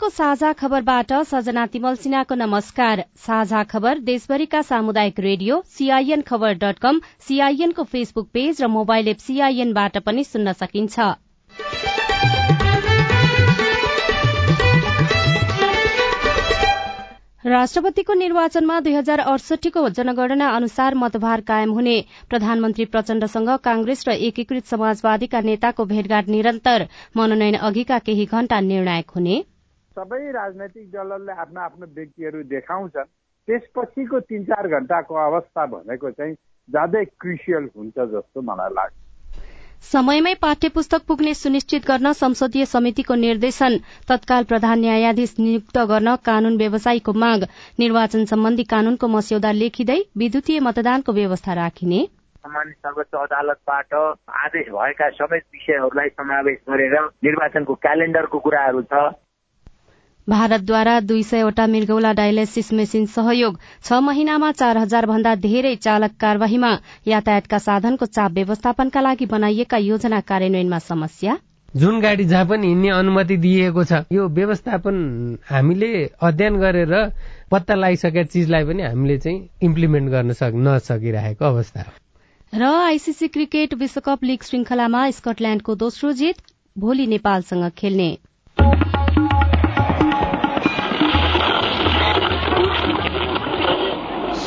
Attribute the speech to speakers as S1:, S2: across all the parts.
S1: सीआईएनको साझा खबरबाट सजना तिमल सिन्हाको नमस्कार। साझा खबर देशभरिका सामुदायिक रेडियो सीआईएन खबर डट कम सीआईएनको फेसबुक पेज र मोबाइल एप सीआईएनबाट पनि सुन्न सकिन्छ। राष्ट्रपतिको निर्वाचनमा दुई हजार अडसठीको जनगणना अनुसार मतभार कायम हुने। प्रधानमन्त्री प्रचण्डसँग कांग्रेस र एकीकृत समाजवादीका नेताको भेटघाट निरन्तर। मनोनयन अघिका केही घण्टा निर्णायक हुने।
S2: सबै राजनैतिक दलहरूले आफ्ना आफ्नो व्यक्तिहरू देखाउँछन्। त्यसपछिको तिन चार घण्टाको अवस्था भनेको चाहिँ ज्यादै क्रिसियल हुन्छ जस्तो मलाई लाग्छ।
S1: समयमै पाठ्य पुस्तक पुग्ने सुनिश्चित गर्न संसदीय समितिको निर्देशन तत्काल प्रधान न्यायाधीश नियुक्त गर्न कानून व्यवसायीको माग निर्वाचन सम्बन्धी कानूनको मस्यौदा लेखिँदै विद्युतीय मतदानको व्यवस्था राखिने।
S3: सम्मानित सर्वोच्च अदालतबाट आदेश भएका सबै विषयहरूलाई समावेश गरेर निर्वाचनको क्यालेण्डरको कुराहरू छ।
S1: भारतद्वारा दुई सयवटा मृगौला डायलाइसिस मेसिन सहयोग छ महिनामा चार हजार भन्दा धेरै चालक कार्यवाहीमा यातायातका साधनको चाप व्यवस्थापनका लागि बनाइएका योजना कार्यान्वयनमा समस्या।
S4: जुन गाडी जहाँ पनि हिँड्ने अनुमति दिइएको छ यो व्यवस्थापन हामीले अध्ययन गरेर पत्ता लगाइसकेका चिजलाई पनि हामीले चाहिँ इम्प्लिमेन्ट गर्न सक नसकिरहेको अवस्था।
S1: हो र आइसिसी क्रिकेट विश्वकप लीग श्रृंखलामा स्कटल्याण्डको दोस्रो जित भोलि नेपालसँग खेल्ने।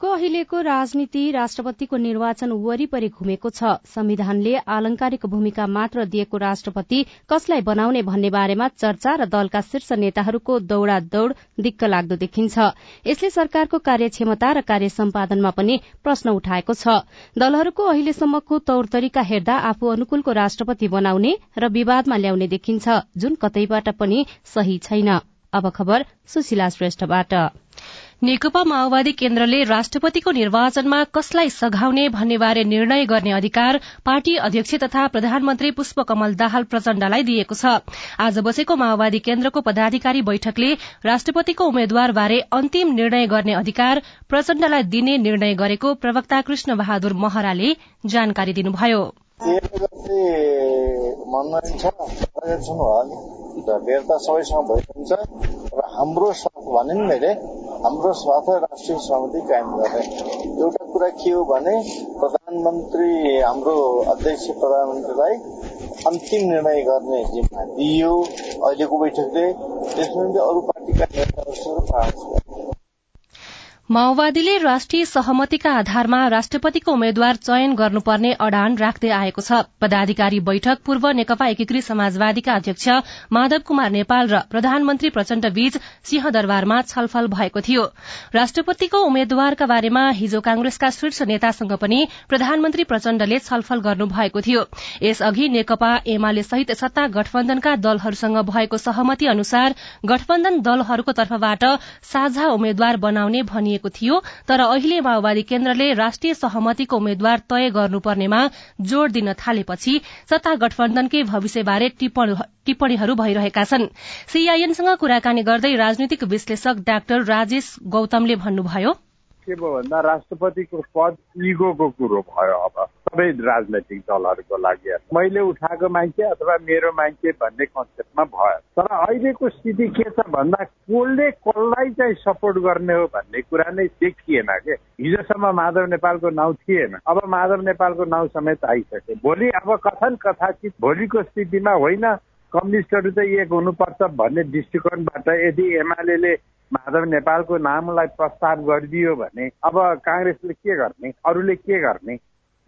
S1: देशको अहिलेको राजनीति राष्ट्रपतिको निर्वाचन वरिपरि घुमेको छ। संविधानले आलंकारिक भूमिका मात्र दिएको राष्ट्रपति कसलाई बनाउने भन्ने बारेमा चर्चा र दलका शीर्ष नेताहरूको दौड़ा दौड़ दिक्क लाग्दो देखिन्छ। यसले सरकारको कार्यक्षमता र कार्य सम्पादनमा पनि प्रश्न उठाएको छ। दलहरूको अहिलेसम्मको तौर तरिका हेर्दा आफू अनुकूलको राष्ट्रपति बनाउने र विवादमा ल्याउने देखिन्छ। जुन कतैबाट पनि सही छैन।
S5: नेकपा माओवादी केन्द्रले राष्ट्रपतिको निर्वाचनमा कसलाई सघाउने भन्नेबारे निर्णय गर्ने अधिकार पार्टी अध्यक्ष तथा प्रधानमन्त्री पुष्पकमल दाहाल प्रचण्डलाई दिएको छ। आज बसेको माओवादी केन्द्रको पदाधिकारी बैठकले राष्ट्रपतिको उम्मेद्वारबारे अन्तिम निर्णय गर्ने अधिकार प्रचण्डलाई दिने निर्णय गरेको प्रवक्ता कृष्ण बहादुर महराले जानकारी दिनुभयो।
S6: सबैसँग भएको हुन्छ र हाम्रो भने नि मैले हाम्रो स्वार्थ राष्ट्रिय सहमति कायम गर्ने एउटा कुरा के हो भने प्रधानमन्त्री हाम्रो अध्यक्ष प्रधानमन्त्रीलाई अन्तिम निर्णय गर्ने जिम्मा दिइयो अहिलेको बैठकले त्यसमा अरू पार्टीका नेताहरूसँग परामर्श
S5: माओवादीले राष्ट्रिय सहमतिका आधारमा राष्ट्रपतिको उम्मेद्वार चयन गर्नुपर्ने अडान राख्दै आएको छ। पदाधिकारी बैठक पूर्व नेकपा एकीकृत समाजवादीका अध्यक्ष माधव कुमार नेपाल र प्रधानमन्त्री प्रचण्ड बीच सिंहदरबारमा छलफल भएको थियो। राष्ट्रपतिको उम्मेद्वारका बारेमा हिजो कांग्रेसका शीर्ष नेतासँग पनि प्रधानमन्त्री प्रचण्डले छलफल गर्नुभएको थियो। यसअघि नेकपा एमाले सहित सत्ता गठबन्धनका दलहरूसँग भएको सहमति अनुसार गठबन्धन दलहरूको तर्फबाट साझा उम्मेद्वार बनाउने भनिएको गरिएको थियो तर अहिले माओवादी केन्द्रले राष्ट्रिय सहमतिको उम्मेद्वार तय गर्नुपर्नेमा जोड़ दिन थालेपछि सत्ता गठबन्धनकै भविष्यबारे टिप्पणीहरू भइरहेका छन्। सीआईएनसँग कुराकानी गर्दै राजनीतिक विश्लेषक डाक्टर राजेश गौतमले भन्नुभयो।
S2: के भयो भन्दा राष्ट्रपतिको पद इगोको कुरो भयो अब। सबै राजनैतिक दलहरूको लागि मैले उठाएको मान्छे अथवा मेरो मान्छे भन्ने कन्सेप्टमा भयो। तर अहिलेको स्थिति के छ भन्दा कसले कसलाई चाहिँ सपोर्ट गर्ने हो भन्ने कुरा नै देखिएन के? हिजोसम्म माधव नेपालको नाउँ थिएन। अब माधव नेपालको नाउँ समेत आइसक्यो। भोलि अब कथन कथाचित भोलिको स्थितिमा होइन कम्युनिस्टहरू चाहिँ एक हुनुपर्छ भन्ने दृष्टिकोणबाट यदि एमाले माधव नेपालको नामलाई प्रस्ताव गरिदियो भने अब काङ्ग्रेसले के गर्ने? अरूले के गर्ने?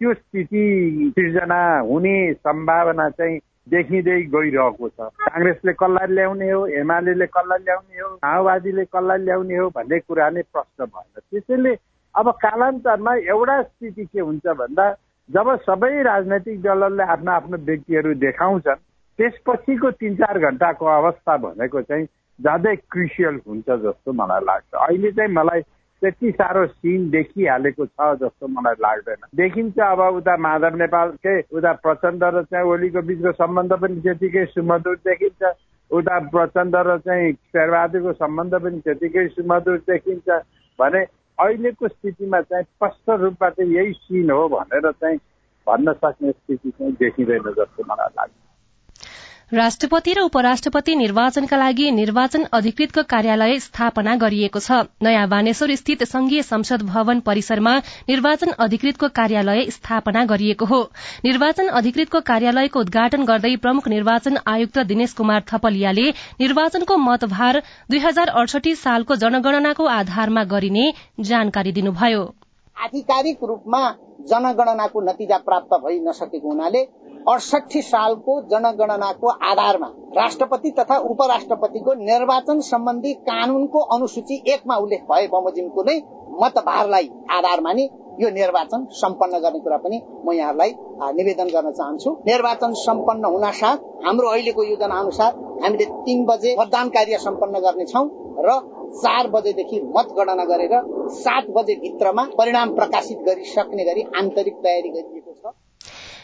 S2: त्यो स्थिति सिर्जना हुने सम्भावना चाहिँ देखिँदै गइरहेको छ। काङ्ग्रेसले कसलाई ल्याउने हो एमाले कसलाई ल्याउने हो माओवादीले कसलाई ल्याउने हो भन्ने कुरा नै प्रश्न भएन। त्यसैले अब कालान्तरमा एउटा स्थिति के हुन्छ भन्दा जब सबै राजनैतिक दलहरूले आफ्नो आफ्नो व्यक्तिहरू देखाउँछन् त्यसपछिको तिन चार घन्टाको अवस्था भनेको चाहिँ ज्यादै क्रिसियल हुन्छ जस्तो मलाई लाग्छ। अहिले चाहिँ मलाई त्यति साह्रो सिन देखिहालेको छ जस्तो मलाई लाग्दैन। देखिन्छ अब उता माधव नेपालकै उता प्रचण्ड र चाहिँ ओलीको बिचको सम्बन्ध पनि त्यतिकै सुमधुर देखिन्छ। उता प्रचण्ड र चाहिँ शेरबहादुरको सम्बन्ध पनि त्यतिकै सुमधुर देखिन्छ भने अहिलेको स्थितिमा चाहिँ स्पष्ट रूपमा चाहिँ यही सिन हो भनेर चाहिँ भन्न सक्ने स्थिति चाहिँ देखिँदैन जस्तो मलाई लाग्छ।
S5: राष्ट्रपति र उपराष्ट्रपति निर्वाचनका लागि निर्वाचन अधिकृतको कार्यालय स्थापना गरिएको छ। नयाँ बानेश्वर स्थित संघीय संसद भवन परिसरमा निर्वाचन अधिकृतको कार्यालय स्थापना गरिएको हो। निर्वाचन अधिकृतको कार्यालयको उद्घाटन गर्दै प्रमुख निर्वाचन आयुक्त दिनेश कुमार थपलियाले निर्वाचनको मतभार दुई हजार अडसठी सालको जनगणनाको आधारमा गरिने जानकारी दिनुभयो।
S7: आधिकारिक रूपमा जनगणनाको नतिजा प्राप्त भइ नसकेको हुनाले अडसठी सालको जनगणनाको आधारमा राष्ट्रपति तथा उपराष्ट्रपतिको निर्वाचन सम्बन्धी कानूनको अनुसूची एकमा उल्लेख भए बमोजिमको नै मतभारलाई आधार मानि यो निर्वाचन सम्पन्न गर्ने कुरा पनि म यहाँलाई निवेदन गर्न चाहन्छु। निर्वाचन सम्पन्न हुनासाथ हाम्रो अहिलेको योजना अनुसार हामीले तीन बजे मतदान कार्य सम्पन्न गर्नेछौ र चार बजेदेखि मतगणना गरेर सात बजे भित्रमा परिणाम प्रकाशित गरिसक्ने गरी आन्तरिक तयारी गरिएको छ।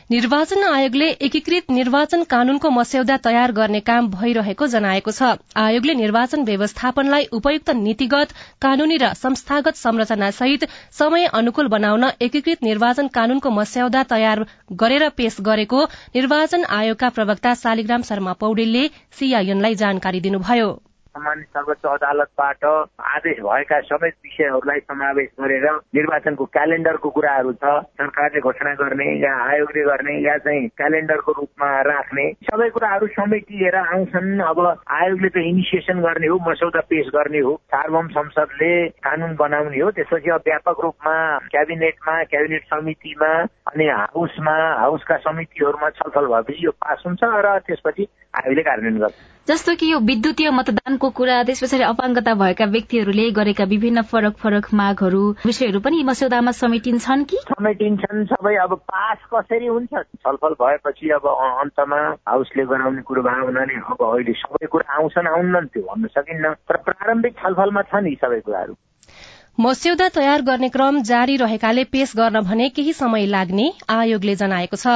S5: निर्वाचन आयोगले एकीकृत निर्वाचन कानूनको मस्यौदा तयार गर्ने काम भइरहेको जनाएको छ। आयोगले निर्वाचन व्यवस्थापनलाई उपयुक्त नीतिगत कानूनी र संस्थागत संरचना सहित समय अनुकूल बनाउन एकीकृत निर्वाचन कानूनको मस्यौदा तयार गरेर पेश गरेको निर्वाचन आयोगका प्रवक्ता शालिग्राम शर्मा पौडेलले सीआईएनलाई जानकारी दिनुभयो।
S3: सम्मानित सर्वोच्च अदालतबाट आदेश भएका सबै विषयहरूलाई समावेश गरेर निर्वाचनको क्यालेण्डरको कुराहरू छ। सरकारले घोषणा गर्ने या आयोगले गर्ने या चाहिँ क्यालेण्डरको रूपमा राख्ने सबै कुराहरू समेटिएर आउँछन्। अब आयोगले त इनिसिएसन गर्ने हो मसौदा पेश गर्ने हो। सार्वम संसदले कानून बनाउने हो। त्यसपछि अब व्यापक रूपमा क्याबिनेटमा क्याबिनेट समितिमा अनि हाउसमा हाउसका समितिहरूमा छलफल भएपछि यो पास हुन्छ। र त्यसपछि आयोगले कार्यान्वयन गर्छ
S8: जस्तो कि यो विद्युतीय मतदानको कुरा त्यस पछाडि अपाङ्गता भएका व्यक्तिहरूले गरेका विभिन्न फरक फरक मागहरू विषयहरू पनि मस्यौदामा समेटिन्छन् कि?
S3: समेटिन्छन् सबै अब पास कसरी हुन्छ? छलफल भएपछि अब अन्तमा हाउसले गराउने कुरो भयो हुनाले अब अहिले सबै कुरा आउँछन् आउन्न त्यो भन्न सकिन्न। तर प्रारम्भिक छलफलमा छन् यी सबै कुराहरू।
S5: मस्यौदा तयार गर्ने क्रम जारी रहेकाले पेश गर्न भने केही समय लाग्ने आयोगले जनाएको छ।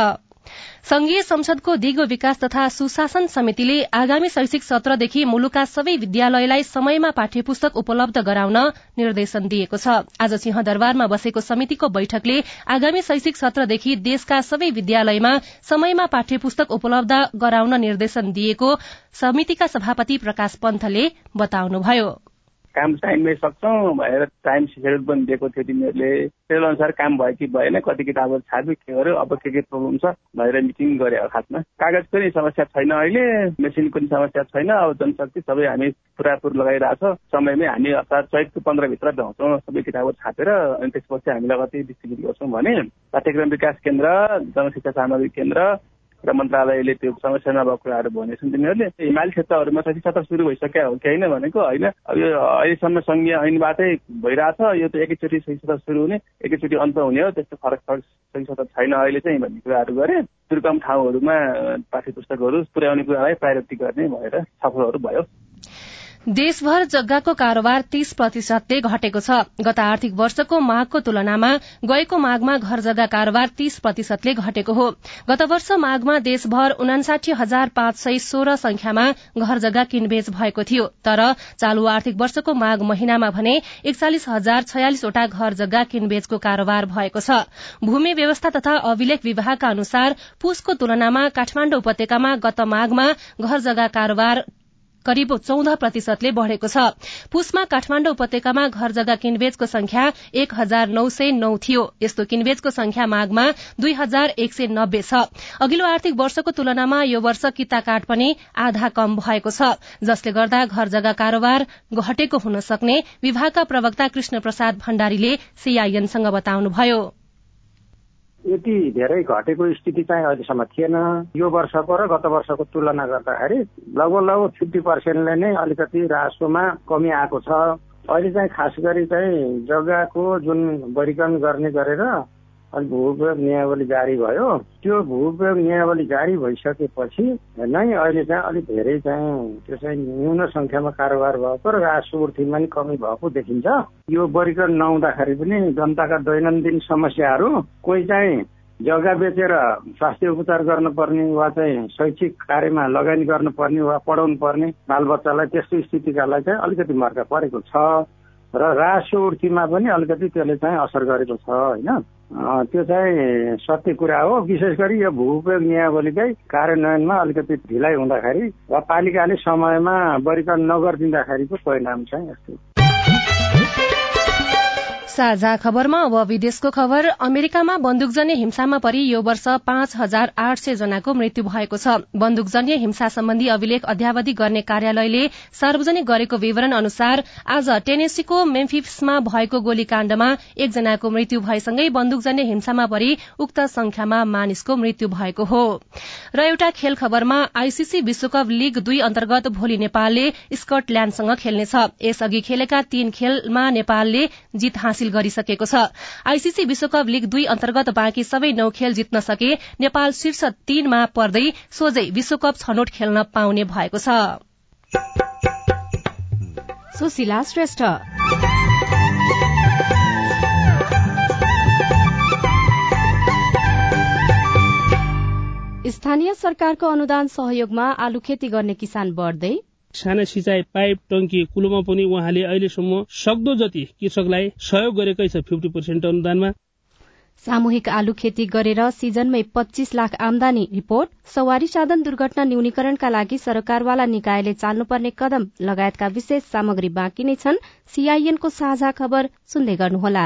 S5: संघीय संसदको दिगो विकास तथा सुशासन समितिले आगामी शैक्षिक सत्रदेखि मुलुकका सबै विद्यालयलाई समयमा पाठ्यपुस्तक उपलब्ध गराउन निर्देशन दिएको छ। आज सिंहदरबारमा बसेको समितिको बैठकले आगामी शैक्षिक सत्रदेखि देशका सबै विद्यालयमा समयमा पाठ्यपुस्तक उपलब्ध गराउन निर्देशन दिएको समितिका सभापति प्रकाश पन्थले बताउनुभयो।
S9: काम टाइममै सक्छौँ भनेर टाइम सेड्युल पनि दिएको थियो तिमीहरूले। सेड्युल अनुसार काम भयो कि भएन कति किताबहरू छाप्यो के गर्यो अब के के प्रब्लम छ भनेर मिटिङ गरे खासमा। कागजको नि समस्या छैन अहिले मेसिनको पनि समस्या छैन अब जनशक्ति सबै हामी पुरापुर लगाइरहेछ समयमै हामी अर्थात् चैतको पन्ध्रभित्र भ्याउँछौँ सबै किताबहरू छापेर अनि त्यसपछि हामीलाई कति डिस्ट्रिब्युट गर्छौँ भने पाठ्यक्रम विकास केन्द्र जनशिक्षा सामग्री केन्द्र र मन्त्रालयले त्यो समस्या नभएको कुराहरू भनेछन् तिनीहरूले। हिमाली क्षेत्रहरूमा शैक्षिक सत्र सुरु भइसक्यो हो कि होइन भनेको होइन। अब यो अहिलेसम्म सङ्घीय ऐनबाटै भइरहेछ यो त एकैचोटि शैक्षिक सत्र सुरु हुने एकैचोटि अन्त हुने हो त्यस्तो फरक फरक शैक्षिक सत्र छैन अहिले चाहिँ भन्ने कुराहरू गरे दुर्गम ठाउँहरूमा पाठ्य पुस्तकहरू पुर्याउने कुरालाई प्रायोरिटी गर्ने भएर सफलहरू भयो।
S5: देशभर जग्गाको कारोबार तीस प्रतिशतले घटेको छ। गत आर्थिक वर्षको माघको तुलनामा गएको माघमा घर जग्गा कारोबार तीस प्रतिशतले घटेको हो। गत वर्ष माघमा देशभर उनासाठी हजार पाँच सय सोह्र संख्यामा घर जग्गा किनबेच भएको थियो। तर चालू आर्थिक वर्षको माघ महिनामा भने एकचालिस हजार छयालिसवटा घर जग्गा किनबेचको कारोबार भएको छ। भूमि व्यवस्था तथा अभिलेख विभागका अनुसार पुसको तुलनामा काठमाण्डु उपत्यकामा गत माघमा घर जग्गा कारोबार करिब चौध प्रतिशतले बढ़ेको छ। पुसमा काठमाण्डु उपत्यकामा घर जग्गा किनबेचको संख्या एक हजार नौ सय नौ थियो। यस्तो किनबेचको संख्या माघमा दुई हजार एक सय नब्बे छ। अघिल्लो आर्थिक वर्षको तुलनामा यो वर्ष किता काठ पनि आधा कम भएको छ। जसले गर्दा घर जग्गा कारोबार घटेको हुन सक्ने विभागका प्रवक्ता कृष्ण प्रसाद भण्डारीले सीआईएनसँग बताउनुभयो।
S10: यति धेरै घटेको स्थिति चाहिँ अहिलेसम्म थिएन। यो वर्षको र गत वर्षको तुलना गर्दाखेरि लगभग लगभग फिफ्टी पर्सेन्टले नै अलिकति राजस्वमा कमी आएको छ। अहिले चाहिँ खास गरी चाहिँ जग्गाको जुन वर्गीकरण गर्ने गरेर अनि भू उपयोग नियावली जारी भयो। त्यो भू उपयोग नियावली जारी भइसकेपछि नै अहिले चाहिँ अलिक धेरै चाहिँ त्यो चाहिँ न्यून संख्यामा कारोबार भएको र राजस्वर्थीमा पनि कमी भएको देखिन्छ। यो वर्गीकरण नहुँदाखेरि पनि जनताका दैनन्दिन समस्याहरू कोही चाहिँ जग्गा बेचेर स्वास्थ्य उपचार गर्नुपर्ने वा चाहिँ शैक्षिक कार्यमा लगानी गर्नुपर्ने वा पढाउनु पर्ने बालबच्चालाई त्यस्तो स्थितिकालाई चाहिँ अलिकति मर्का परेको छ र राजस्व उर्थीमा पनि अलिकति त्यसले चाहिँ असर गरेको छ होइन। त्यो चाहिँ सत्य कुरा हो। विशेष गरी यो भू उपयोग नियावलीकै कार्यान्वयनमा अलिकति ढिलाइ हुँदाखेरि वा पालिकाले समयमा वर्गीकरण नगरिदिँदाखेरिको परिणाम चाहिँ यस्तो।
S5: साझा खबरमा अब विदेशको खबर। अमेरिकामा बन्दुकजन्य हिंसामा परि यो वर्ष पाँच हजार आठ सय जनाको मृत्यु भएको छ। बन्दुकजन्य हिंसा सम्बन्धी अभिलेख अध्यावधि गर्ने कार्यालयले सार्वजनिक गरेको विवरण अनुसार आज टेनेसीको मेम्फिसमा भएको गोलीकाण्डमा एकजनाको मृत्यु भएसँगै बन्दुकजन्य हिंसामा परि उक्त संख्यामा मानिसको मृत्यु भएको हो। र एउटा खेल खबरमा आईसीसी विश्वकप लीग दुई अन्तर्गत भोलि नेपालले स्कटल्याण्डसँग खेल्नेछ। यसअघि खेलेका तीन खेलमा नेपालले जित हासिल हासिल गरिसकेको छ। आईसीसी विश्वकप लीग दुई अन्तर्गत बाँकी सबै नौ खेल जित्न सके नेपाल शीर्ष तीनमा पर्दै सोझै विश्वकप छनौट खेल्न पाउने भएको छ।
S1: स्थानीय सरकारको अनुदान सहयोगमा आलु खेती गर्ने किसान बढ़दै
S11: साना सिँचाइ पाइप टङ्की कुलोमा पनि उहाँले अहिलेसम्म सक्दो जति कृषकलाई सहयोग गरेकै छ फिफ्टी पर्सेन्ट अनुदानमा।
S1: सामूहिक आलु खेती गरेर सिजनमै पच्चीस लाख आमदानी रिपोर्ट। सवारी साधन दुर्घटना न्यूनीकरणका लागि सरकारवाला निकायले चाल्नुपर्ने कदम लगायतका विशेष सामग्री बाँकी नै छन्। सीआईएनको साझा खबर सुन्दै गर्नुहोला।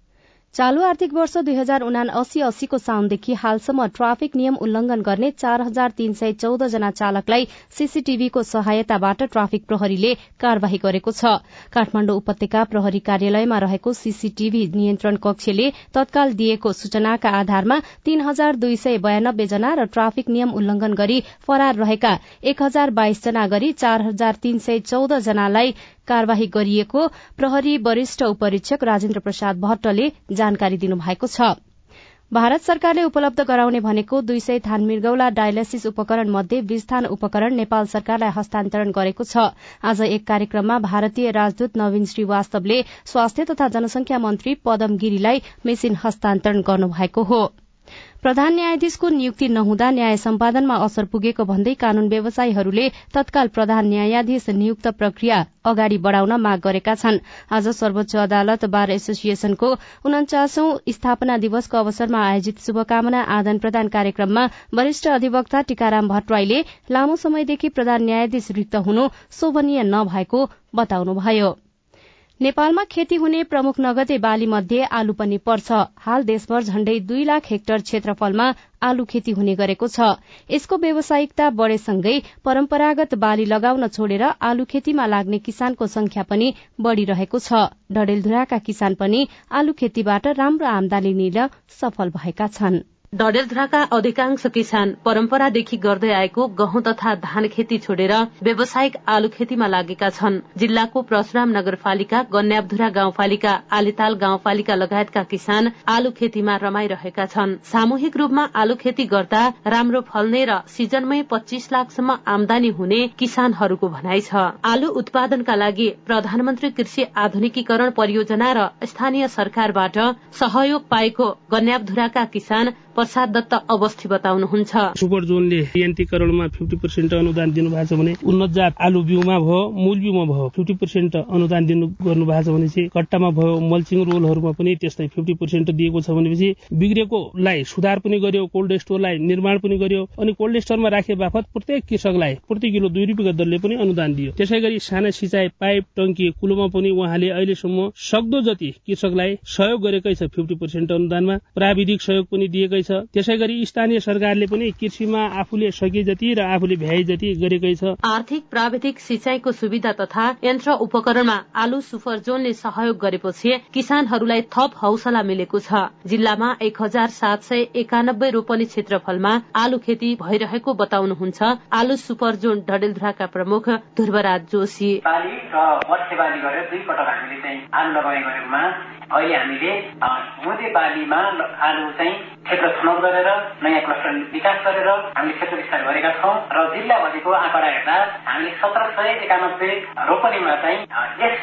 S1: चालू आर्थिक वर्ष दुई हजार उना अस्सी अस्सीको साउनदेखि हालसम्म ट्राफिक नियम उल्लंघन गर्ने चार हजार तीन सय चौध जना चालकलाई सीसीटीभीको सहायताबाट ट्राफिक प्रहरीले कार्यवाही गरेको छ। काठमाण्डु उपत्यका प्रहरी कार्यालयमा रहेको सीसीटीभी नियन्त्रण कक्षले तत्काल दिएको सूचनाका आधारमा तीन हजार दुई सय बयानब्बे जना र ट्राफिक नियम उल्लंघन गरी फरार रहेका एक हजार बाइस जना गरी चार हजार तीन सय चौध जनालाई कार्यवाही गरिएको प्रहरी वरिष्ठ उपरीक्षक राजेन्द्र प्रसाद भट्टले जानकारी दिनुभएको छ। भारत सरकारले उपलब्ध गराउने भनेको दुई सय थान मृगौला डायलासिस उपकरण मध्ये बीस थान उपकरण नेपाल सरकारलाई हस्तान्तरण गरेको छ। आज एक कार्यक्रममा भारतीय राजदूत नवीन श्रीवास्तवले स्वास्थ्य तथा जनसंख्या मन्त्री पदम गिरीलाई मेसिन हस्तान्तरण गर्नुभएको हो। प्रधान न्यायाधीशको नियुक्ति नहुँदा न्याय सम्पादनमा असर पुगेको भन्दै कानून व्यवसायीहरूले तत्काल प्रधान न्यायाधीश नियुक्त प्रक्रिया अगाडि बढ़ाउन माग गरेका छन्। आज सर्वोच्च अदालत बार एसोसिएशनको उन्चासौं स्थापना दिवसको अवसरमा आयोजित शुभकामना आदान प्रदान कार्यक्रममा वरिष्ठ अधिवक्ता टीकाराम भट्टराईले लामो समयदेखि प्रधान न्यायाधीश रिक्त हुनु शोभनीय नभएको बताउनुभयो। नेपालमा खेती हुने प्रमुख नगदे बाली मध्ये आलु पनि पर्छ। हाल देशभर झण्डै दुई लाख हेक्टर क्षेत्रफलमा आलु खेती हुने गरेको छ। यसको व्यावसायिकता बढ़ेसँगै परम्परागत बाली लगाउन छोडेर आलु खेतीमा लाग्ने किसानको संख्या पनि बढ़िरहेको छ। डडेलधुराका किसान पनि आलु खेतीबाट राम्रो आमदानी लिन सफल भएका छनृ।
S12: डडेलधुराका अधिकांश किसान परम्परादेखि गर्दै आएको गहुँ तथा धान खेती छोडेर व्यावसायिक आलु खेतीमा लागेका छन्। जिल्लाको परशुराम नगरपालिका गन्याबधुरा गाउँपालिका आलिताल गाउँपालिका लगायतका किसान आलु खेतीमा रमाइरहेका छन्। सामूहिक रूपमा आलु खेती गर्दा राम्रो फल्ने र सिजनमै पच्चीस लाखसम्म आमदानी हुने किसानहरूको भनाइ छ। आलु उत्पादनका लागि प्रधानमन्त्री कृषि आधुनिकीकरण परियोजना र स्थानीय सरकारबाट सहयोग पाएको गन्याबधुराका किसान प्रसाद दत्त अवस्थी बताउनुहुन्छ।
S11: सुपर जोनले यन्त्रीकरणमा फिफ्टी पर्सेन्ट अनुदान दिनुभएको छ भने उन्नत जात आलु बिउमा भयो मूल बिउमा भयो फिफ्टी पर्सेन्ट अनुदान दिनु गर्नु भएको छ भनेपछि कट्टामा भयो मल्चिङ रोलहरूमा पनि त्यस्तै फिफ्टी पर्सेन्ट दिएको छ भनेपछि बिग्रेकोलाई सुधार पनि गर्यो कोल्ड स्टोरलाई निर्माण पनि गर्यो अनि कोल्ड स्टोरमा राखे बापत प्रत्येक कृषकलाई प्रति किलो दुई रुपियाँको दरले पनि अनुदान दियो। त्यसै गरी साना सिँचाइ पाइप टङ्की कुलोमा पनि उहाँले अहिलेसम्म सक्दो जति कृषकलाई सहयोग गरेकै छ फिफ्टी पर्सेन्ट अनुदानमा प्राविधिक सहयोग पनि दिएकै छ। त्यसै गरी स्थानीय सरकारले पनि कृषिमा आफूले सके जति र आफूले भ्याए जति गरेकै छ।
S12: आर्थिक प्राविधिक सिंचाइको सुविधा तथा यन्त्र उपकरणमा आलु सुपर जोनले सहयोग गरेपछि किसानहरूलाई थप हौसला मिलेको छ। जिल्लामा एक हजार सात सय एकानब्बे रोपनी क्षेत्रफलमा आलु खेती भइरहेको बताउनुहुन्छ। आलु सुपर जोन डडेलधुराका प्रमुख ध्रुवराज जोशी।
S13: अहिले हामीले हिउँदे बालीमा आलु चाहिँ क्षेत्र छनौट गरेर नयाँ क्लस्टर विकास गरेर हामीले क्षेत्र विस्तार गरेका छौँ र जिल्लाभरिको आँकडा हेर्दा हामीले सत्र सय एकानब्बे रोपनीमा चाहिँ यस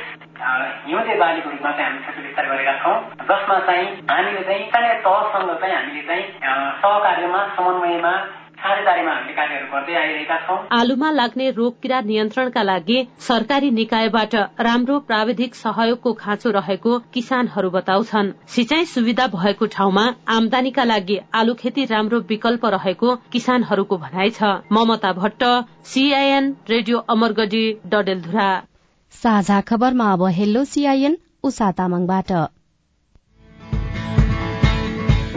S13: हिउँदे बालीको रूपमा चाहिँ हामीले क्षेत्र विस्तार गरेका छौँ। जसमा चाहिँ हामीले चाहिँ स्थानीय तहसँग चाहिँ हामीले चाहिँ सहकार्यमा समन्वयमा
S12: आलुमा लाग्ने रोग किरा नियन्त्रणका लागि सरकारी निकायबाट राम्रो प्राविधिक सहयोगको खाँचो रहेको किसानहरू बताउँछन्। सिंचाइ सुविधा भएको ठाउँमा आमदानीका लागि आलु खेती राम्रो विकल्प रहेको किसानहरूको भनाइ छ। Mamata Bhatt CIN radio Amargadhi Dadeldhura.
S1: साझा खबरमा अब हेलो सीआईएन उषा तामाङबाट।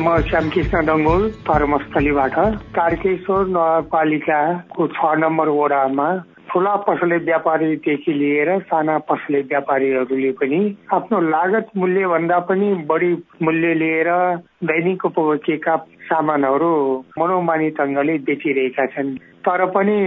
S14: म श्यामकृष्ण डङ्गोल परमस्थलीबाट। तारकेश्वर नगरपालिकाको छ नम्बर वडामा ठुला पसले व्यापारीदेखि लिएर साना पसले व्यापारीहरूले पनि आफ्नो लागत मूल्य भन्दा पनि बढी मूल्य लिएर दैनिक उपभोग्यका सामानहरू मनोमानी ढङ्गले बेचिरहेका छन्। तर पनि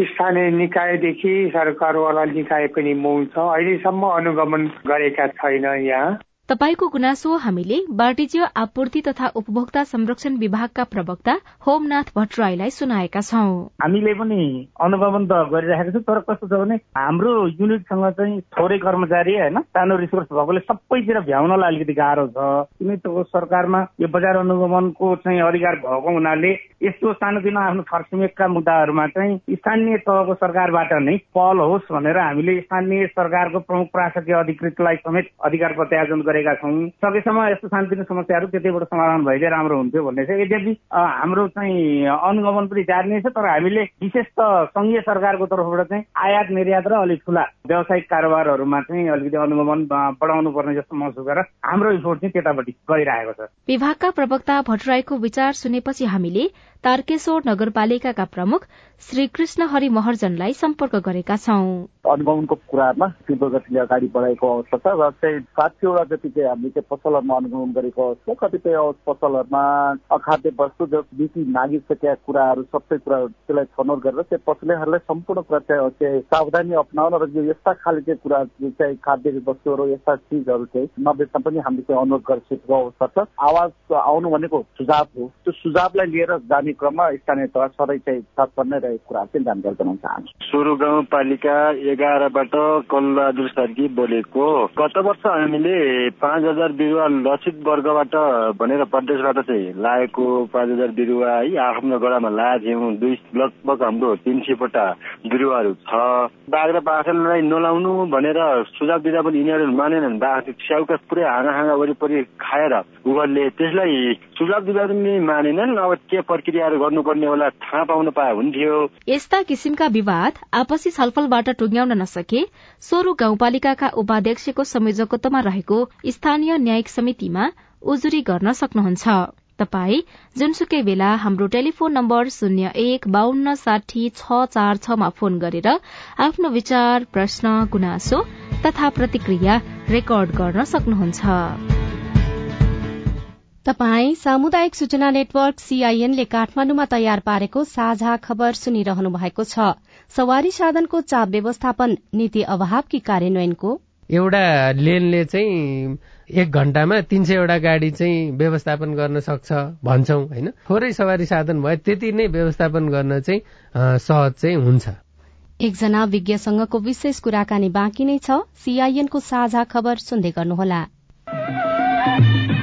S14: स्थानीय निकायदेखि सरकारवाला निकाय पनि मौन छ। अहिलेसम्म अनुगमन गरेका छैन यहाँ।
S8: तपाईँको गुनासो हामीले वाणिज्य आपूर्ति तथा उपभोक्ता संरक्षण विभागका प्रवक्ता होमनाथ भट्टराईलाई सुनाएका छौं।
S15: हामीले पनि अनुगमन त गरिरहेको छौँ तर कस्तो छ भने हाम्रो युनिटसँग चाहिँ थोरै कर्मचारी होइन सानो रिसोर्स भएकोले सबैतिर भ्याउनलाई अलिकति गाह्रो छ। किन सरकारमा यो बजार अनुगमनको चाहिँ अधिकार भएको हुनाले यस्तो सानोतिनो आफ्नो छरछिमेकका मुद्दाहरूमा चाहिँ स्थानीय तहको सरकारबाट नै पहल होस् भनेर हामीले स्थानीय सरकारको प्रमुख प्रशासकीय अधिकृतलाई समेत अधिकार प्रत्यार्जन गरे गरेका छौँ। सकेसम्म यस्तो शान्तिपूर्ण समस्याहरू त्यतैबाट समाधान भइदिए राम्रो हुन्थ्यो भन्ने छ यद्यपि हाम्रो चाहिँ अनुगमन पनि जारी नै छ तर हामीले विशेष त सङ्घीय सरकारको तर्फबाट चाहिँ आयात निर्यात र अलिक ठुला व्यावसायिक कारोबारहरूमा चाहिँ अलिकति अनुगमन बढाउनु पर्ने जस्तो महसुस गरेर हाम्रो रिपोर्ट चाहिँ त्यतापट्टि गइरहेको छ।
S8: विभागका प्रवक्ता भट्टराईको विचार सुनेपछि हामीले तारकेश्वर नगरपालिकाका प्रमुख श्री कृष्ण हरि महर्जनलाई सम्पर्क गरेका छौं।
S16: अनुगमनको कुरामा तीव्र गतिले अगाडि बढाएको अवस्था छ र चाहिँ साठीवटा जति चाहिँ हामीले चाहिँ पसलहरूमा अनुगमन गरेको अवस्था कतिपय पसलहरूमा अखाद्य वस्तु जो मिति नागिसकेका कुराहरू सबै कुराहरू त्यसलाई छनौट गरेर चाहिँ पसलेहरूलाई सम्पूर्ण कुरा चाहिँ सावधानी अप्नाउन र यो यस्ता खाले चाहिँ कुरा चाहिँ खाद्य वस्तुहरू यस्ता चिजहरू चाहिँ नबेच्न पनि हामीले चाहिँ अनुरोध गरिसकेको अवस्था छ। आवाज आउनु भनेको सुझाव हो। त्यो सुझावलाई लिएर जाने क्रममा स्थानीय तह सधैँ चाहिँ तत्पर नै रहेको कुरा चाहिँ जानकारी गराउन चाहन्छु
S17: सुरु गाउँपालिका एघारबाट कलबहादुर सर्की बोलेको गत वर्ष हामीले पाँच हजार बिरुवा लक्षित वर्गबाट भनेर प्रदेशबाट चाहिँ लागेको पाँच हजार बिरुवा है आफ्नो गडामा लाएको थियौँ दुई लगभग हाम्रो तिन सयवटा बिरुवाहरू छ। बाघ पाखरलाई नलाउनु भनेर सुझाव दिँदा पनि यिनीहरू मानेनन्। बाघ स्याउका पुरै हाँगा हाँगा वरिपरि खाएर उनीहरूले त्यसलाई सुझाव दिँदा पनि मानेनन्। अब के प्रक्रियाहरू गर्नुपर्ने होला थाहा पाउन पाए हुन्थ्यो।
S8: यस्ता किसिमका विवाद आपसी छलफलबाट टुङ्ग्याउन नसके सोरु गाउँपालिकाका उपाध्यक्षको संयोजकत्वमा रहेको स्थानीय न्यायिक समितिमा उजुरी गर्न सक्नुहुन्छ। तपाई जुनसुकै बेला हाम्रो टेलिफोन नम्बर शून्य एक बान्न साठी छ चार छमा फोन गरेर आफ्नो विचार प्रश्न गुनासो तथा प्रतिक्रिया रेकर्ड गर्न सक्नुहुन्छ।
S1: तपाई सामुदायिक सूचना नेटवर्क सीआईएनले काठमाण्डुमा तयार पारेको साझा खबर सुनिरहनु भएको छ। सवारी साधनको चाप व्यवस्थापन नीति अभावकी कार्यान्वयनको?
S4: एउटा लेनले चाहिँ एक घण्टामा तीन सयवटा गाडी चाहिँ व्यवस्थापन गर्न सक्छ भन्छौ होइन? थोरै सवारी साधन भए त्यति नै व्यवस्थापन गर्न चाहिँ सहज चाहिँ हुन्छ।
S1: एकजना विज्ञसँगको विशेष कुराकानी बाँकी नै छ। सीआईएनको साझा खबर सुन्दै गर्नुहोला।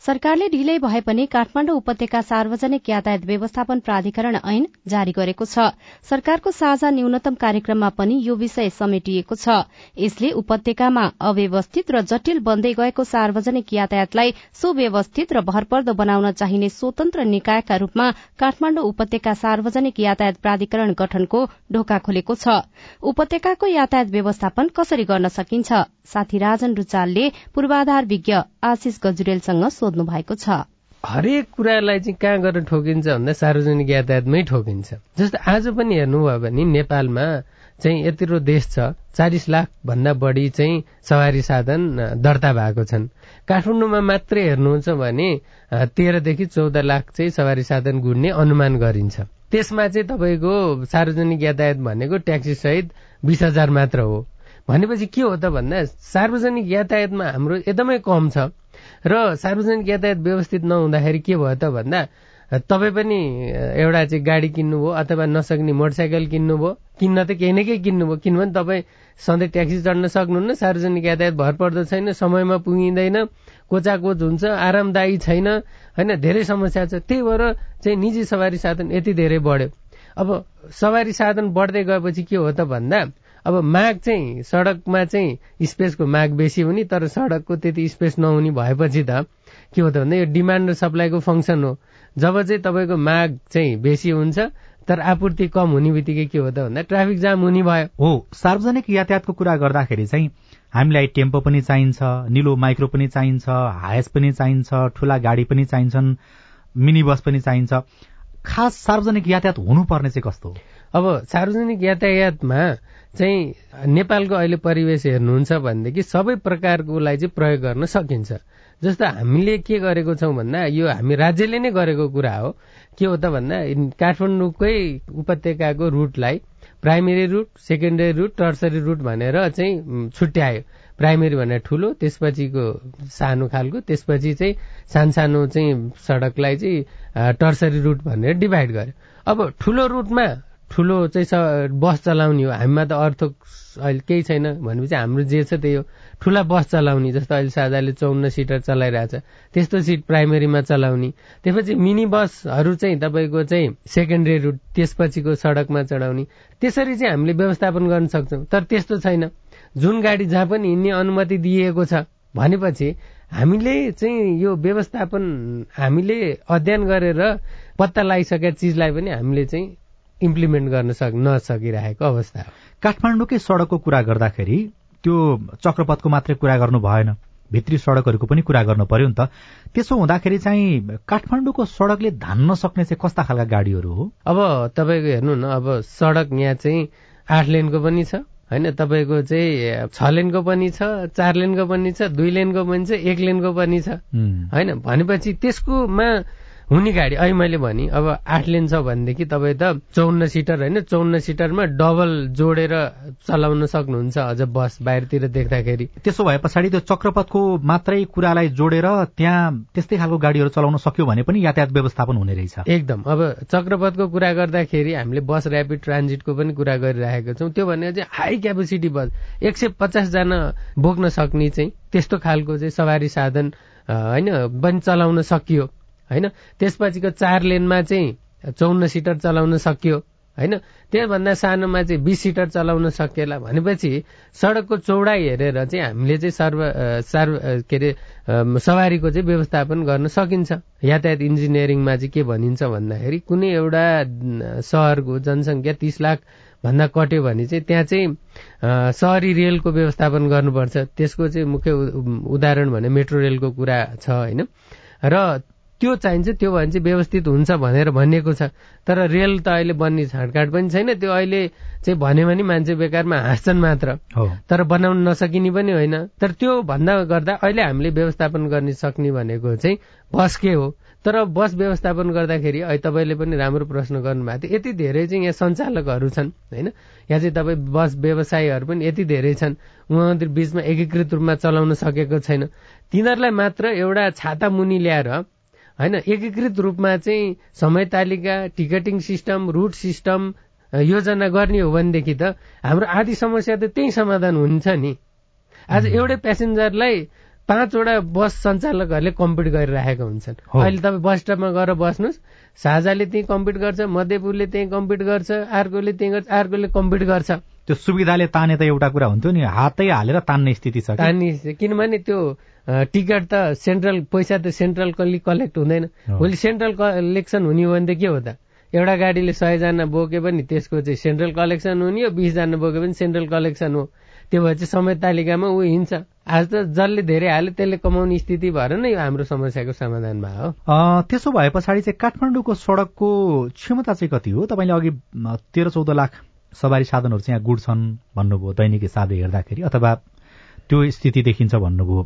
S1: सरकारले ढिलै भए पनि काठमाण्डु उपत्यका सार्वजनिक यातायात व्यवस्थापन प्राधिकरण ऐन जारी गरेको छ। सरकारको साझा न्यूनतम कार्यक्रममा पनि यो विषय समेटिएको छ। यसले उपत्यकामा अव्यवस्थित र जटिल बन्दै गएको सार्वजनिक यातायातलाई सुव्यवस्थित र भरपर्दो बनाउन चाहिने स्वतन्त्र निकायका रूपमा काठमाण्डु उपत्यका सार्वजनिक यातायात प्राधिकरण गठनको ढोका खोलेको छ। उपत्यकाको यातायात व्यवस्थापन कसरी गर्न सकिन्छ? साथी राजन रुचालले पूर्वाधार विज्ञ आशिष गजुरेलसँग सोध्नु भएको छ।
S4: हरेक कुरालाई चाहिँ कहाँ गएर ठोकिन्छ भन्दा सार्वजनिक यातायातमै ठोकिन्छ। जस्तो आज पनि हेर्नुभयो भने नेपालमा चाहिँ यत्रो देश छ चालिस लाख भन्दा बढी चाहिँ सवारी साधन दर्ता भएको छन्। काठमाडौँमा मात्रै हेर्नुहुन्छ भने तेह्रदेखि चौध लाख चाहिँ सवारी साधन गुड्ने अनुमान गरिन्छ। त्यसमा चाहिँ तपाईँको सार्वजनिक यातायात भनेको ट्याक्सी सहित बिस हजार मात्र हो। भनेपछि के हो त भन्दा सार्वजनिक यातायातमा हाम्रो एकदमै कम छ। र सार्वजनिक यातायात व्यवस्थित नहुँदाखेरि के भयो त भन्दा तपाईँ पनि एउटा चाहिँ गाडी किन्नुभयो अथवा नसक्ने मोटरसाइकल किन्नुभयो किन्न त केही न केही किन्नुभयो किनभने तपाईँ सधैँ ट्याक्सी चढ्न सक्नुहुन्न सार्वजनिक यातायात भर पर्दो छैन समयमा पुगिँदैन कोचाकोच हुन्छ आरामदायी छैन होइन धेरै समस्या छ। त्यही भएर चाहिँ निजी सवारी साधन यति धेरै बढ्यो। अब सवारी साधन बढ्दै गएपछि के हो त भन्दा अब माग चाहिँ सडकमा चाहिँ स्पेसको माग बेसी हुने तर सडकको त्यति स्पेस नहुने भएपछि त के हो त भन्दा यो डिमान्ड र सप्लाईको फङ्सन हो। जब चाहिँ तपाईँको माग चाहिँ बेसी हुन्छ तर आपूर्ति कम हुने बित्तिकै के हो त भन्दा ट्राफिक जाम हुने भयो।
S18: हो सार्वजनिक यातायातको कुरा गर्दाखेरि चाहिँ हामीलाई टेम्पो पनि चाहिन्छ निलो माइक्रो पनि चाहिन्छ हायस पनि चाहिन्छ ठुला गाडी पनि चाहिन्छन् मिनी बस पनि चाहिन्छ। खास सार्वजनिक यातायात हुनुपर्ने चाहिँ कस्तो हो?
S4: अब सार्वजनिक यातायातमा चाहिँ नेपालको अहिले परिवेश हेर्नुहुन्छ भनेदेखि सबै प्रकारकोलाई चाहिँ प्रयोग गर्न सकिन्छ। जस्तो हामीले के गरेको छौँ भन्दा यो हामी राज्यले नै गरेको कुरा हो। के हो त भन्दा काठमाडौँकै उपत्यकाको रुटलाई primary route secondary route tertiary route भनेर चाहिँ छुट्यायो। प्राइमेरी भनेर ठुलो त्यसपछिको सानो खालको त्यसपछि चाहिँ सानसानो चाहिँ सडकलाई चाहिँ टर्सरी रुट भनेर डिभाइड गर्यो। अब ठुलो रुटमा ठुलो चाहिँ बस चलाउने हो। हामीमा त अर्थ अहिले केही छैन। भनेपछि हाम्रो जे छ त्यही हो। ठुला बस चलाउने जस्तो अहिले साझाले चौन्न सिटर चलाइरहेछ। त्यस्तो सिट प्राइमेरीमा चलाउने। त्यसपछि मिनी बसहरू चाहिँ तपाईँको चाहिँ सेकेन्डरी रुट त्यसपछिको सडकमा चढाउने। त्यसरी चाहिँ हामीले व्यवस्थापन गर्न सक्छौँ। तर त्यस्तो छैन। जुन गाडी जहाँ पनि हिँड्ने अनुमति दिइएको छ भनेपछि हामीले चाहिँ यो व्यवस्थापन हामीले अध्ययन गरेर पत्ता लगाइसकेका चिजलाई पनि हामीले चाहिँ इम्प्लिमेन्ट गर्न सक नसकिरहेको अवस्था हो।
S18: काठमाडौँकै सडकको कुरा गर्दाखेरि त्यो चक्रपथको मात्रै कुरा गर्नु भएन। भित्री सडकहरूको पनि कुरा गर्नु पर्यो नि त। त्यसो हुँदाखेरि चाहिँ काठमाडौँको सडकले धान्न सक्ने चाहिँ कस्ता खालका गाडीहरू हो?
S4: अब तपाईँको हेर्नु न अब सडक यहाँ चाहिँ आठ लेनको पनि छ होइन? तपाईँको चाहिँ छ लेनको पनि छ चार लेनको पनि छ दुई लेनको पनि छ एक लेनको पनि छ होइन? भनेपछि त्यसकोमा हुने गाडी। अहिले मैले भने अब आठ लेन छ भनेदेखि तपाईँ त चौन्न सिटर होइन चौन्न सिटरमा डबल जोडेर चलाउन सक्नुहुन्छ अझ बस बाहिरतिर देख्दाखेरि।
S18: त्यसो भए पछाडि त्यो चक्रपथको मात्रै कुरालाई जोडेर त्यहाँ त्यस्तै खालको गाडीहरू चलाउन सक्यो भने पनि यातायात व्यवस्थापन हुने रहेछ।
S4: एकदम। अब चक्रपथको कुरा गर्दाखेरि हामीले बस ऱ्यापिड ट्रान्जिटको पनि कुरा गरिरहेका छौँ। त्यो भनेको चाहिँ हाई क्यापेसिटी बस। एक सय पचासजना बोक्न सक्ने चाहिँ त्यस्तो खालको चाहिँ सवारी साधन होइन पनि चलाउन सकियो। होइन? त्यसपछिको चार लेनमा चाहिँ चौन्न सिटर चलाउन सकियो होइन? त्योभन्दा सानोमा चाहिँ बिस सिटर चलाउन सकिएला भनेपछि सडकको चौडाइ हेरेर चाहिँ हामीले चाहिँ सर्व सर्व के अरे सवारीको चाहिँ व्यवस्थापन गर्न सकिन्छ। यातायात इन्जिनियरिङमा चाहिँ के भनिन्छ भन्दाखेरि कुनै एउटा सहरको जनसङ्ख्या तिस लाख भन्दा कट्यो भने चाहिँ त्यहाँ चाहिँ सहरी रेलको व्यवस्थापन गर्नुपर्छ। त्यसको चाहिँ मुख्य उदाहरण भने मेट्रो रेलको कुरा छ होइन? र त्यो चाहिन्छ त्यो भने चाहिँ व्यवस्थित हुन्छ भनेर भनिएको छ। तर रेल त अहिले बन्ने छाँडकाँड पनि छैन। त्यो अहिले चाहिँ भन्यो भने मान्छे बेकारमा हाँस्छन् मात्र। तर बनाउन नसकिने पनि होइन। तर त्यो भन्दा गर्दा अहिले हामीले व्यवस्थापन गर्न सक्ने भनेको चाहिँ बस के हो? तर बस व्यवस्थापन गर्दाखेरि अहिले तपाईँले पनि राम्रो प्रश्न गर्नुभएको थियो। यति धेरै चाहिँ यहाँ सञ्चालकहरू छन् होइन? यहाँ चाहिँ तपाईँ बस व्यवसायीहरू पनि यति धेरै छन्। उहाँहरू बिचमा एकीकृत रूपमा चलाउन सकेको छैन। तिनीहरूलाई मात्र एउटा छाता मुनि ल्याएर होइन एकीकृत रूपमा चाहिँ समय तालिका टिकटिङ सिस्टम रुट सिस्टम योजना गर्ने हो भनेदेखि त हाम्रो आदि समस्या त त्यही समाधान हुन्छ नि। आज एउटै प्यासेन्जरलाई पाँचवटा बस सञ्चालकहरूले कम्पिट गरिरहेका हुन्छन्। अहिले तपाईँ बस स्टपमा गएर बस्नुहोस्। साझाले त्यहीँ कम्पिट गर्छ मध्यपुरले त्यहीँ कम्पिट गर्छ अर्कोले त्यहीँ गर्छ अर्कोले कम्पिट गर्छ।
S18: त्यो सुविधाले ताने त एउटा कुरा हुन्थ्यो नि हातै हालेर तान्ने स्थिति छ
S4: तान्ने किनभने त्यो टिकट त सेन्ट्रल पैसा त सेन्ट्रल कलेक्ट हुँदैन। भोलि सेन्ट्रल कलेक्सन हुने हो भने त के हो त? एउटा गाडीले सयजना बोके पनि त्यसको चाहिँ सेन्ट्रल कलेक्सन हुने हो बिसजना बोके पनि सेन्ट्रल कलेक्सन हो। त्यो भए चाहिँ समय तालिकामा ऊ हिँड्छ। आज त जसले धेरै हाल्यो त्यसले कमाउने स्थिति भएर नै हाम्रो समस्याको समाधान भयो
S18: हो। त्यसो भए पछाडि चाहिँ काठमाडौँको सड़कको क्षमता चाहिँ कति हो? तपाईँले अघि तेह्र चौध लाख सवारी साधनहरू चाहिँ यहाँ गुड्छन् भन्नुभयो दैनिक हिसाबले हेर्दाखेरि अथवा त्यो स्थिति देखिन्छ भन्नुभयो।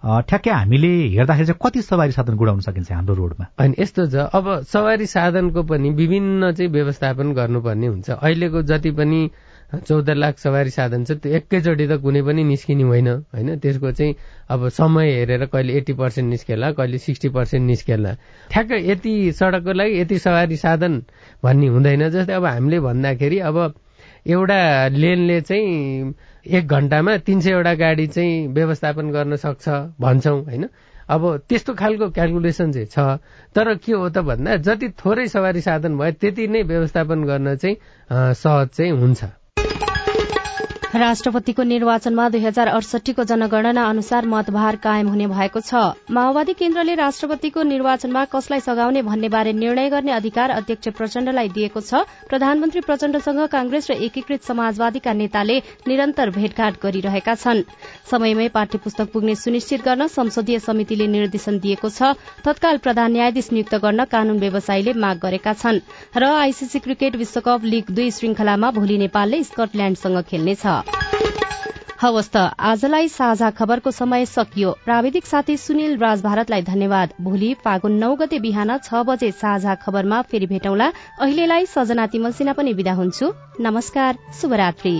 S18: ठ्याक्कै हामीले हेर्दाखेरि चाहिँ कति सवारी साधन गुडाउन सकिन्छ हाम्रो रोडमा?
S4: होइन यस्तो छ अब सवारी साधनको पनि विभिन्न चाहिँ व्यवस्थापन गर्नुपर्ने हुन्छ। अहिलेको जति पनि चौध लाख सवारी साधन छ त्यो एकैचोटि त कुनै पनि निस्किने होइन होइन? त्यसको चाहिँ अब समय हेरेर कहिले एट्टी पर्सेन्ट निस्केला कहिले सिक्सटी पर्सेन्ट निस्केला। ठ्याक्कै यति सडकको लागि यति सवारी साधन भन्ने हुँदैन जस्तै अब हामीले भन्दाखेरि अब एउटा लेनले चाहिँ एक घन्टामा तिन सयवटा गाडी चाहिँ व्यवस्थापन गर्न सक्छ भन्छौँ होइन? अब त्यस्तो खालको क्यालकुलेसन चाहिँ छ तर के हो त भन्दा जति थोरै सवारी साधन भयो त्यति नै व्यवस्थापन गर्न चाहिँ सहज चाहिँ हुन्छ।
S1: राष्ट्रपतिको निर्वाचनमा दुई हजार अडसठीको जनगणना अनुसार मतभार कायम हुने भएको छ। माओवादी केन्द्रले राष्ट्रपतिको निर्वाचनमा कसलाई सघाउने भन्ने बारे निर्णय गर्ने अधिकार अध्यक्ष प्रचण्डलाई दिएको छ। प्रधानमन्त्री प्रचण्डसँग कांग्रेस र एकीकृत समाजवादीका नेताले निरन्तर भेटघाट गरिरहेका छन्। समयमै पाठ्य पुस्तक पुग्ने सुनिश्चित गर्न संसदीय समितिले निर्देशन दिएको छ। तत्काल प्रधान न्यायाधीश नियुक्त गर्न कानून व्यवसायीले माग गरेका छन्। र आईसीसी क्रिकेट विश्वकप लीग दुई श्रृंखलामा भोलि नेपालले स्कटल्याण्डसँग खेल्नेछ। हवस् त आजलाई साझा खबरको समय सकियो। प्राविधिक साथी सुनिल राज भारतलाई धन्यवाद। भोलि फागुन नौ गते बिहान छ बजे साझा खबरमा फेरि भेटौँला। अहिलेलाई सजना तिमल सिन्हा पनि विदा हुन्छु। नमस्कार शुभरात्री।